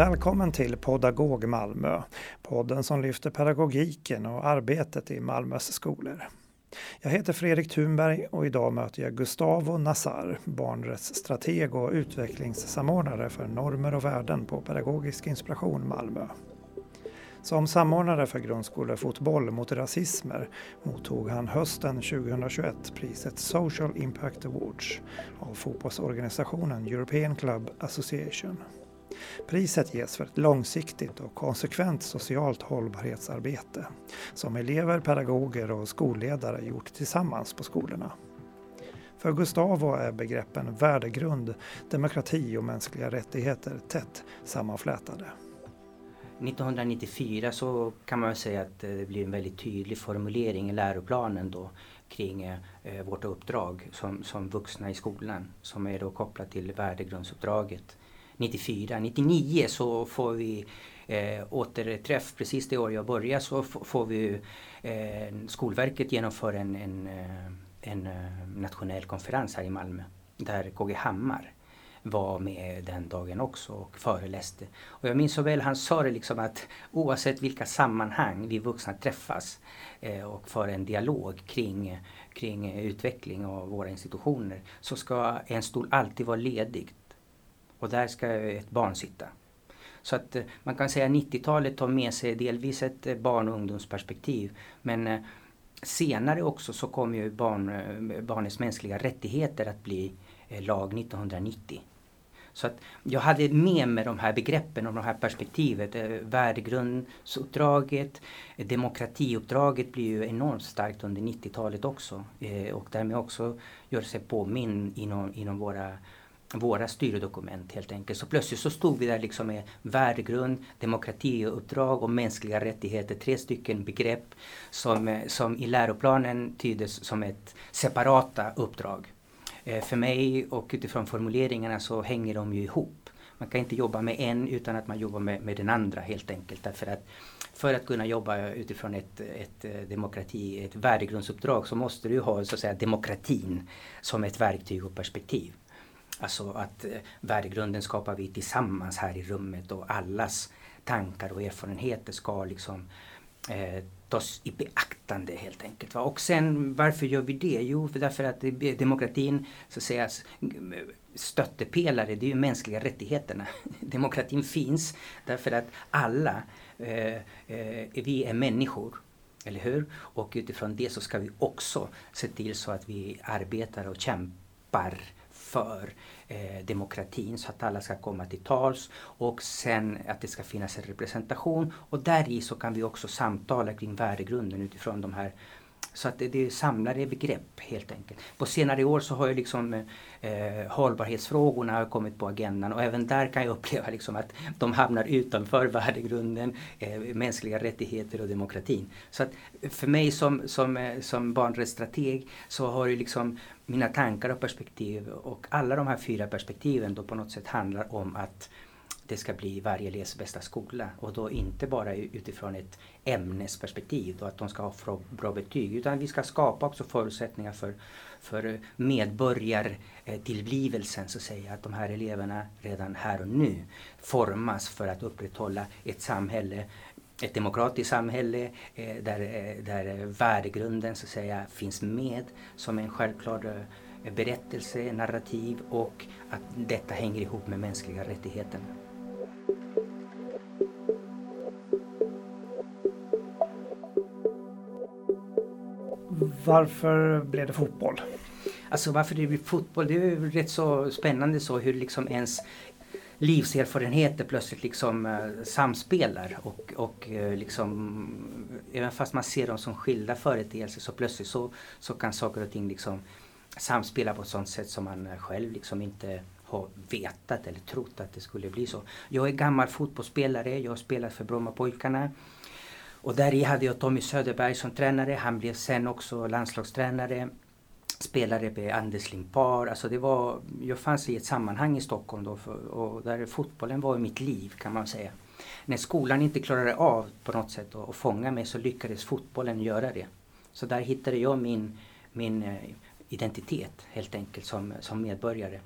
Välkommen till Podagog Malmö, podden som lyfter pedagogiken och arbetet i Malmös skolor. Jag heter Fredrik Thunberg och idag möter jag Gustavo Nassar, barnrättsstrateg och utvecklingssamordnare för normer och värden på Pedagogisk inspiration Malmö. Som samordnare för grundskolefotboll mot rasismer mottog han hösten 2021 priset Social Impact Awards av fotbollsorganisationen European Club Association. Priset ges för ett långsiktigt och konsekvent socialt hållbarhetsarbete som elever, pedagoger och skolledare gjort tillsammans på skolorna. För Gustavo är begreppen värdegrund, demokrati och mänskliga rättigheter tätt sammanflätade. 1994 så kan man säga att eh, det blir en väldigt tydlig formulering i läroplanen då kring eh, vårt uppdrag som, som vuxna i skolan som är då kopplat till värdegrundsuppdraget 94. 99 så får vi eh, återträff precis det år jag började så får vi eh, Skolverket genomför en, en, eh, en, eh, nationell konferens här i Malmö där KG Hammar var med den dagen också och föreläste. Och jag minns så väl, han sa det liksom att oavsett vilka sammanhang vi vuxna träffas eh, och för en dialog kring, kring utveckling av våra institutioner så ska en stol alltid vara ledig och där ska ett barn sitta. Så att eh, man kan säga att 90-talet tar med sig delvis ett eh, barn och ungdomsperspektiv. Men eh, senare också så kom ju barn, barnets mänskliga rättigheter att bli lag 1990. Så att jag hade med mig de här begreppen och de här perspektivet. Värdegrundsuppdraget, demokratiuppdraget blir ju enormt starkt under 90-talet också. Och därmed också gör sig påminn inom, inom våra våra styrdokument helt enkelt. Så plötsligt så stod vi där liksom med värdegrund, demokratiuppdrag och mänskliga rättigheter. Tre stycken begrepp som, eh, som i läroplanen tyddes som ett separata uppdrag. Eh, för mig och utifrån formuleringarna så hänger de ju ihop. Man kan inte jobba med en utan att man jobbar med, med den andra helt enkelt. Därför att för att kunna jobba utifrån ett, ett eh, demokrati, ett värdegrundsuppdrag så måste du ha så att säga, demokratin som ett verktyg och perspektiv. Alltså att eh, värdegrunden skapar vi tillsammans här i rummet och allas tankar och erfarenheter ska liksom eh, tas i beaktande helt enkelt. Va? Och sen varför gör vi det? Jo, för därför att demokratin så att säga stöttepelare, det är ju mänskliga rättigheterna. Demokratin finns därför att alla, eh, eh, vi är människor. Eller hur? Och utifrån det så ska vi också se till så att vi arbetar och kämpar för eh, demokratin så att alla ska komma till tals och sen att det ska finnas en representation. Och där i så kan vi också samtala kring värdegrunden utifrån de här så att det, det är samlade begrepp helt enkelt. På senare år så har ju liksom eh, hållbarhetsfrågorna kommit på agendan och även där kan jag uppleva liksom att de hamnar utanför värdegrunden, eh, mänskliga rättigheter och demokratin. Så att för mig som, som, eh, som barnrättsstrateg så har ju liksom mina tankar och perspektiv och alla de här fyra perspektiven då på något sätt handlar om att det ska bli varje elevs bästa skola och då inte bara utifrån ett ämnesperspektiv då att de ska ha bra betyg utan vi ska skapa också förutsättningar för, för eh, medborgartillblivelsen så att säga att de här eleverna redan här och nu formas för att upprätthålla ett samhälle ett demokratiskt samhälle eh, där, eh, där värdegrunden så att säga finns med som en självklar eh, berättelse, narrativ och att detta hänger ihop med mänskliga rättigheter. Varför blev det fotboll? Alltså varför det blev fotboll, det är ju rätt så spännande så hur liksom ens livserfarenheter plötsligt liksom uh, samspelar och, och uh, liksom även fast man ser dem som skilda företeelser så plötsligt så, så kan saker och ting liksom samspela på ett sånt sätt som man själv liksom inte har vetat eller trott att det skulle bli så. Jag är gammal fotbollsspelare, jag har spelat för Brommapojkarna. Och där i hade jag Tommy Söderberg som tränare. Han blev sen också landslagstränare. Spelare med Anders Limpar. Alltså det var, jag fanns i ett sammanhang i Stockholm då för, och där fotbollen var i mitt liv kan man säga. När skolan inte klarade av på något sätt att fånga mig så lyckades fotbollen göra det. Så där hittade jag min, min eh, identitet helt enkelt som, som medborgare.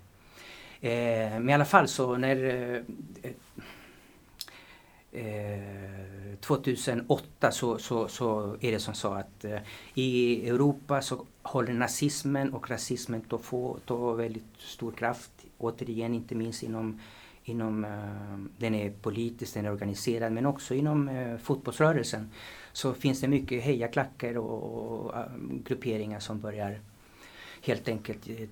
Eh, men i alla fall så när eh, eh, 2008 så, så, så är det som så att eh, i Europa så håller nazismen och rasismen på få ta väldigt stor kraft. Återigen inte minst inom inom, eh, den är politisk, den är organiserad men också inom eh, fotbollsrörelsen så finns det mycket hejaklackar och, och och, eh, grupperingar som börjar helt enkelt eh,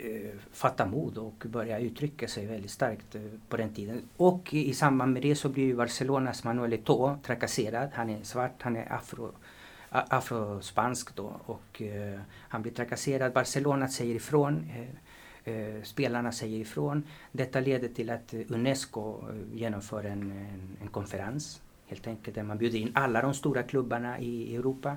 Eh, fatta mod och börja uttrycka sig väldigt starkt eh, på den tiden. Och i samband med det så blir ju Barcelonas Manuel Eto'o trakasserad. Han är svart, han är afro, afrospansk då och eh, han blir trakasserad. Barcelona säger ifrån eh, spelarna säger ifrån. Detta leder till att Unesco genomför en, en, en, konferens helt enkelt där man bjuder in alla de stora klubbarna i Europa.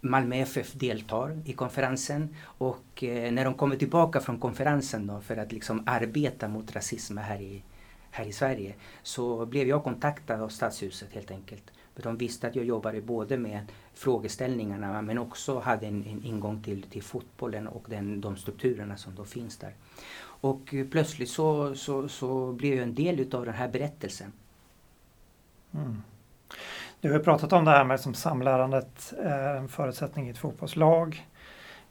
Malmö FF deltar i konferensen och eh, när de kommer tillbaka från konferensen då för att liksom arbeta mot rasism här i, här i Sverige så blev jag kontaktad av Stadshuset helt enkelt. För de visste att jag jobbade både med frågeställningarna men också hade en, en ingång till, till fotbollen och den, de strukturerna som då finns där. Och plötsligt så, så, så blev jag en del av den här berättelsen. Mm. Du har pratat om det här med som samlärandet är en förutsättning i ett fotbollslag.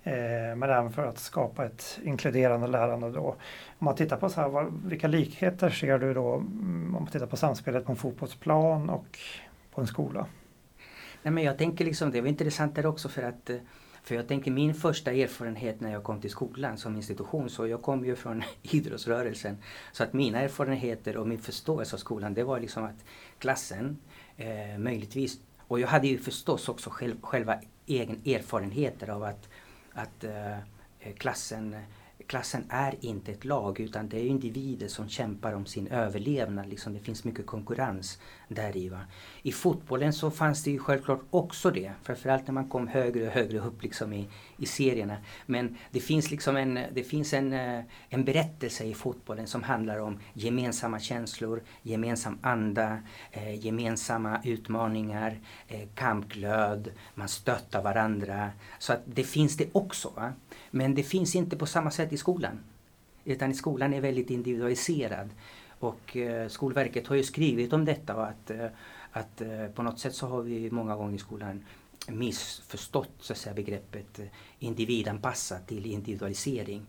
Eh, men även för att skapa ett inkluderande lärande då. Om man tittar på så här, vad, vilka likheter ser du då mm, om man tittar på samspelet på en fotbollsplan och på en skola? Nej, men jag tänker liksom, det var intressant där också för att eh, för jag tänker min första erfarenhet när jag kom till skolan som institution, så jag kom ju från idrottsrörelsen. Så att mina erfarenheter och min förståelse av skolan det var liksom att klassen eh, möjligtvis, och jag hade ju förstås också själv, själva egen erfarenheter av att, att eh, eh klassen klassen är inte ett lag utan det är individer som kämpar om sin överlevnad. Liksom det finns mycket konkurrens där i. Va? I fotbollen så fanns det ju självklart också det. Framförallt när man kom högre och högre upp liksom i, i serierna. Men det finns liksom en, det finns en, eh, en berättelse i fotbollen som handlar om gemensamma känslor, gemensam anda, eh, gemensamma utmaningar, eh, kampglöd, man stöttar varandra. Så att det finns det också. Va? Men det finns inte på samma sätt i skolan. Utan skolan är väldigt individualiserad. Och eh, Skolverket har ju skrivit om detta och att, eh, att eh, på något sätt så har vi många gånger i skolan missförstått så att säga, begreppet individanpassat till individualisering.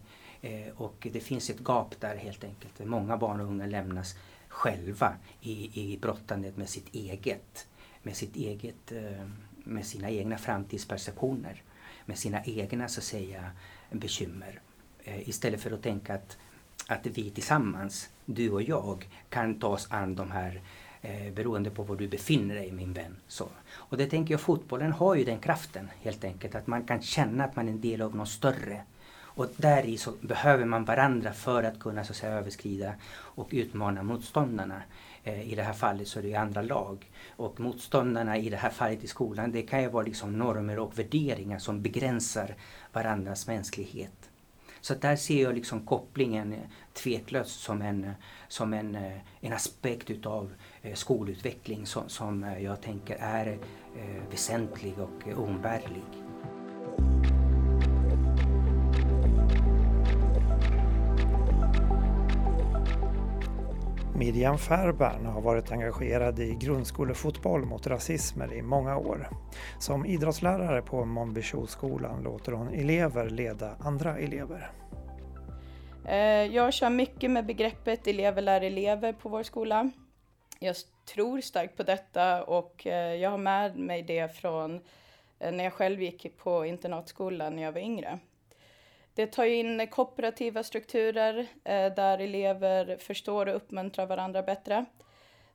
Och det finns ett gap där helt enkelt. Många barn och unga lämnas själva i, i brottandet med sitt eget, med sitt eget, med sina egna framtidsperceptioner med sina egna så att säga, bekymmer. Eh, istället för att tänka att, att vi tillsammans, du och jag, kan ta oss an de här eh, beroende på var du befinner dig min vän. Så. Och det tänker jag fotbollen har ju den kraften helt enkelt att man kan känna att man är en del av något större. Och där i så behöver man varandra för att kunna så att säga, överskrida och utmana motståndarna. Eh, I det här fallet så är det andra lag. Och motståndarna i det här fallet i skolan det kan ju vara liksom normer och värderingar som begränsar varandras mänsklighet. Så där ser jag liksom kopplingen eh, tveklöst som en, eh, som en, eh, en aspekt utav skolutveckling som, som jag tänker är väsentlig och oumbärlig. Miriam Färbern har varit engagerad i grundskolefotboll mot rasismer i många år. Som idrottslärare på Monbichoskolan låter hon elever leda andra elever. Eh, jag kör mycket med begreppet elever lär elever på vår skola. Jag tror starkt på detta och eh, jag har med mig det från eh, när jag själv gick på internatskolan när jag var yngre. Det tar in kooperativa strukturer eh, där elever förstår och uppmuntrar varandra bättre.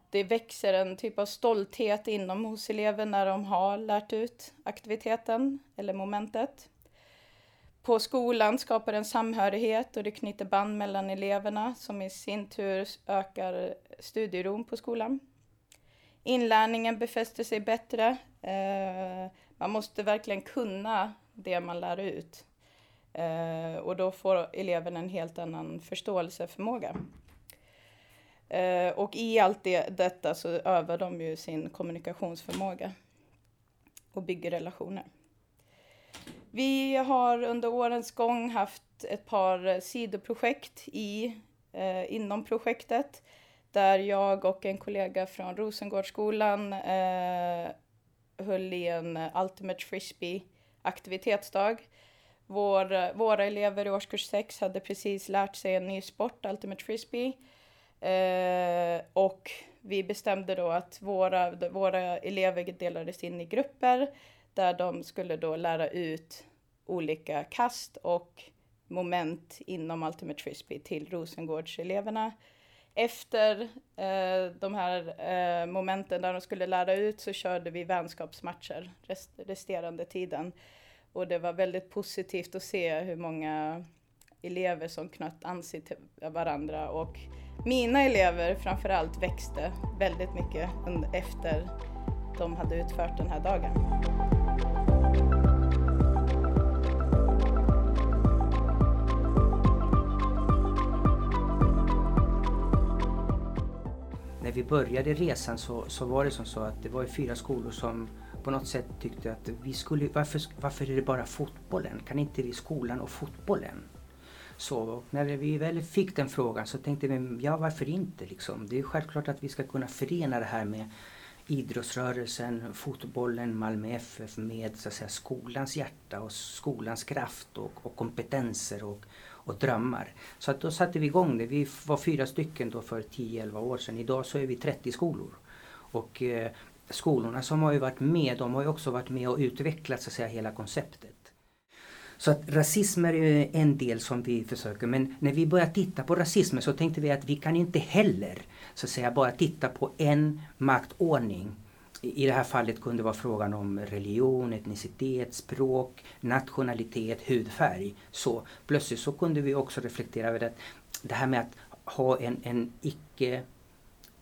Det växer en typ av stolthet inom hos elever när de har lärt ut aktiviteten eller momentet. På skolan skapar en samhörighet och det knyter band mellan eleverna som i sin tur ökar studieron på skolan. Inlärningen befäster sig bättre. Eh, man måste verkligen kunna det man lär ut. Eh, och då får eleven en helt annan förståelseförmåga. Eh, och i allt det, detta så övar de ju sin kommunikationsförmåga och bygger relationer. Vi har under årens gång haft ett par sidoprojekt i, eh, inom projektet där jag och en kollega från Rosengårdsskolan eh, höll i en Ultimate Frisbee aktivitetsdag. Vår, eh, våra elever i årskurs 6 hade precis lärt sig en ny sport, Ultimate Frisbee. Eh, och vi bestämde då att våra, våra elever delades in i grupper där de skulle då lära ut olika kast och moment inom Ultimate Frisbee till Rosengårdseleverna. Efter eh, de här eh, momenten där de skulle lära ut så körde vi vänskapsmatcher rest, resterande tiden. Och det var väldigt positivt att se hur många elever som knöt an sig till varandra och mina elever framförallt växte väldigt mycket efter de hade utfört den här dagen. När vi började resan så, så var det som så att det var fyra skolor som på något sätt tyckte att vi skulle, varför, varför är det bara fotbollen? Kan inte vi skolan och fotbollen? Så när vi väl fick den frågan så tänkte vi, ja varför inte liksom? Det är självklart att vi ska kunna förena det här med idrottsrörelsen, fotbollen, Malmö FF med så att säga, skolans hjärta och skolans kraft och, och kompetenser och, och drömmar. Så att då satte vi igång det. Vi var fyra stycken då för 10-11 år sedan. Idag så är vi 30 skolor. Och eh, skolorna som har ju varit med, de har ju också varit med och utvecklat så att säga hela konceptet. Så att rasism är en del som vi försöker men när vi började titta på rasismen så tänkte vi att vi kan inte heller så att säga bara titta på en maktordning. I det här fallet kunde det vara frågan om religion, etnicitet, språk, nationalitet, hudfärg. Så plötsligt så kunde vi också reflektera över att det här med att ha en, en icke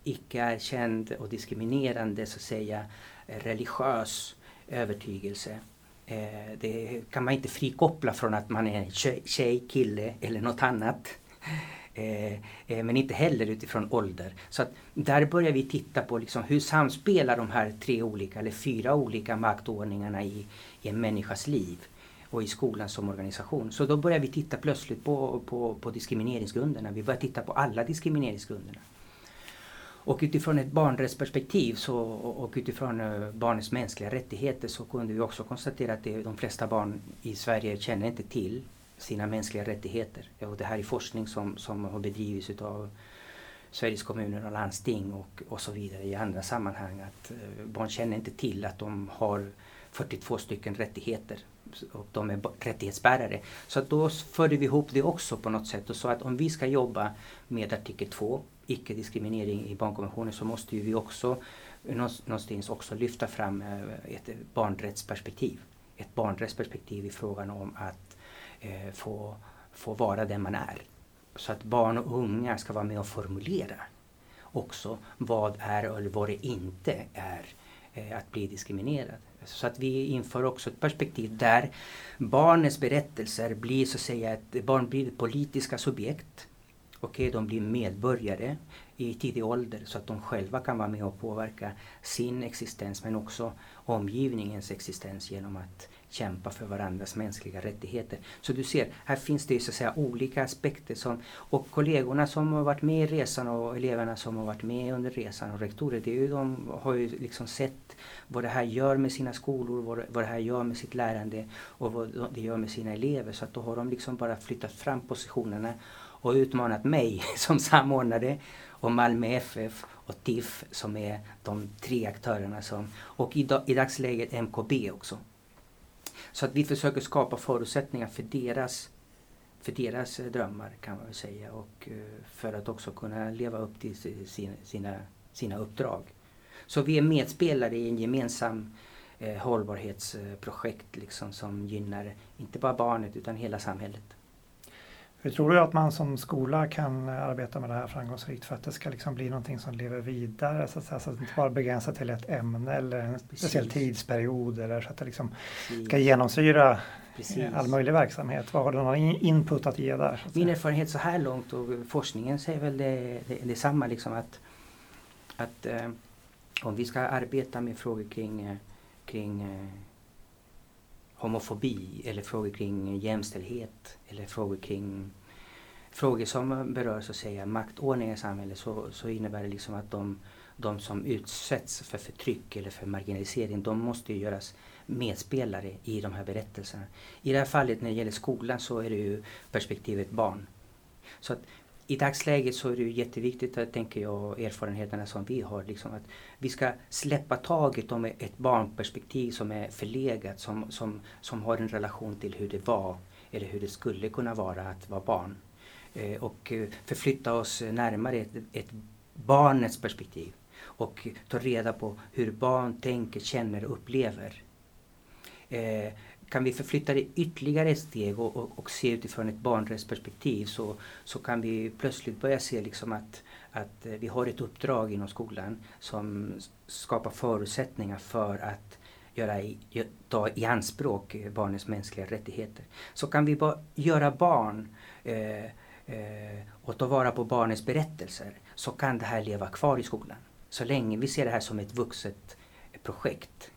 icke-erkänd och diskriminerande så att säga religiös övertygelse Eh, det kan man inte frikoppla från att man är tjej, tjej kille eller något annat. Eh, eh, men inte heller utifrån ålder. Så att där börjar vi titta på liksom hur samspelar de här tre olika eller fyra olika maktordningarna i, i en människas liv och i skolan som organisation. Så då börjar vi titta plötsligt på, på, på diskrimineringsgrunderna. Vi börjar titta på alla diskrimineringsgrunderna. Och utifrån ett barnrättsperspektiv så, och utifrån barnens barnets mänskliga rättigheter så kunde vi också konstatera att det, de flesta barn i Sverige känner inte till sina mänskliga rättigheter. Och det här är forskning som, som har bedrivits utav Sveriges kommuner och landsting och, och så vidare i andra sammanhang. Att eh, barn känner inte till att de har 42 stycken rättigheter och de är rättighetsbärare. Så då förde vi ihop det också på något sätt och sa att om vi ska jobba med artikel 2 icke-diskriminering i barnkonventionen så måste ju vi också någonstans också lyfta fram eh, ett barnrättsperspektiv. Ett barnrättsperspektiv i frågan om att eh, få, få vara den man är. Så att barn och unga ska vara med och formulera också vad är eller vad det inte är eh, att bli diskriminerad. Så att vi inför också ett perspektiv där barnens berättelser blir så att säga ett, barn blir politiska subjekt. Okay, de blir medborgare i tidig ålder så att de själva kan vara med och påverka sin existens men också omgivningens existens genom att kämpa för varandras mänskliga rättigheter. Så du ser, här finns det så att säga olika aspekter som, och kollegorna som har varit med i resan och eleverna som har varit med under resan och rektorer, det är ju, de har ju liksom sett vad det här gör med sina skolor, vad det, vad det här gör med sitt lärande och vad det gör med sina elever. Så att då har de liksom bara flyttat fram positionerna och utmanat mig som samordnare och Malmö FF och TIFF som är de tre aktörerna som, och i, i dagsläget MKB också. Så att vi försöker skapa förutsättningar för deras, för deras eh, drömmar kan man väl säga och eh, för att också kunna leva upp till sina, sina uppdrag. Så vi är medspelare i en gemensam eh, hållbarhetsprojekt liksom, som gynnar inte bara barnet utan hela samhället. Hur tror du att man som skola kan arbeta med det här framgångsrikt för att det ska liksom bli någonting som lever vidare så att, säga, så att det inte bara begränsas till ett ämne eller en speciell tidsperiod eller så att det liksom ska genomsyra Precis. all möjlig verksamhet. Vad har du någon input att ge där? Min erfarenhet så här långt och forskningen säger väl det, det, detsamma liksom att, att eh, om vi ska arbeta med frågor kring, eh, kring eh, homofobi eller frågor kring jämställdhet eller frågor kring frågor som berör så att säga maktordningen i samhället så, så innebär det liksom att de, de som utsätts för förtryck eller för marginalisering, de måste ju göras medspelare i de här berättelserna. I det här fallet när det gäller skolan så är det ju perspektivet barn. Så att i dagsläget så är det ju jätteviktigt, eh, tänker jag, erfarenheterna som vi har, liksom att vi ska släppa taget om ett barnperspektiv som är förlegat, som, som, som har en relation till hur det var eller hur det skulle kunna vara att vara barn. Eh, och eh, förflytta oss närmare ett, ett barnets perspektiv och ta reda på hur barn tänker, känner och upplever. Eh, kan vi förflytta det ytterligare ett steg och, och, och se utifrån ett barnrättsperspektiv så, så kan vi plötsligt börja se liksom att, att eh, vi har ett uppdrag inom skolan som skapar förutsättningar för att göra i, ta i anspråk eh, barnens mänskliga rättigheter. Så kan vi bara göra barn eh, eh, och ta vara på barnens berättelser så kan det här leva kvar i skolan. Så länge vi ser det här som ett vuxet projekt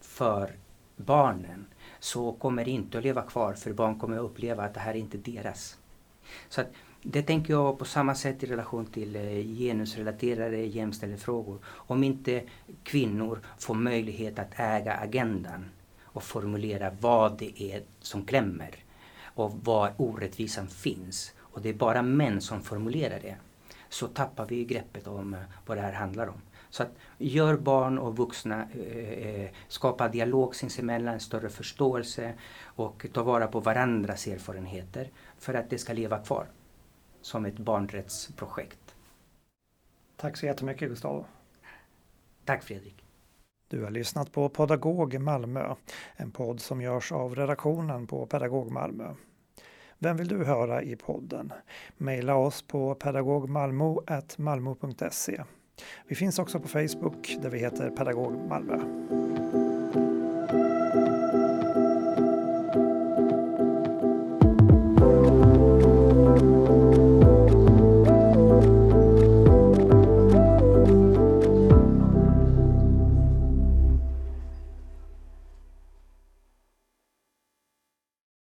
för barnen så kommer det inte att leva kvar för barn kommer att uppleva att det här är inte deras. Så att, det tänker jag på samma sätt i relation till eh, genusrelaterade jämställdhetsfrågor. Om inte kvinnor får möjlighet att äga agendan och formulera vad det är som klämmer och var orättvisan finns och det är bara män som formulerar det så tappar vi greppet om eh, vad det här handlar om. Så att gör barn och vuxna, eh, eh, skapa dialog sinsemellan, större förståelse och ta vara på varandras erfarenheter för att det ska leva kvar som ett barnrättsprojekt. Tack så jättemycket Gustavo. Tack Fredrik. Du har lyssnat på Pedagog Malmö, en podd som görs av redaktionen på Pedagog Malmö. Vem vill du höra i podden? Maila oss på pedagogmalmo.malmo.se. Vi finns också på Facebook där vi heter Pedagog Malmö.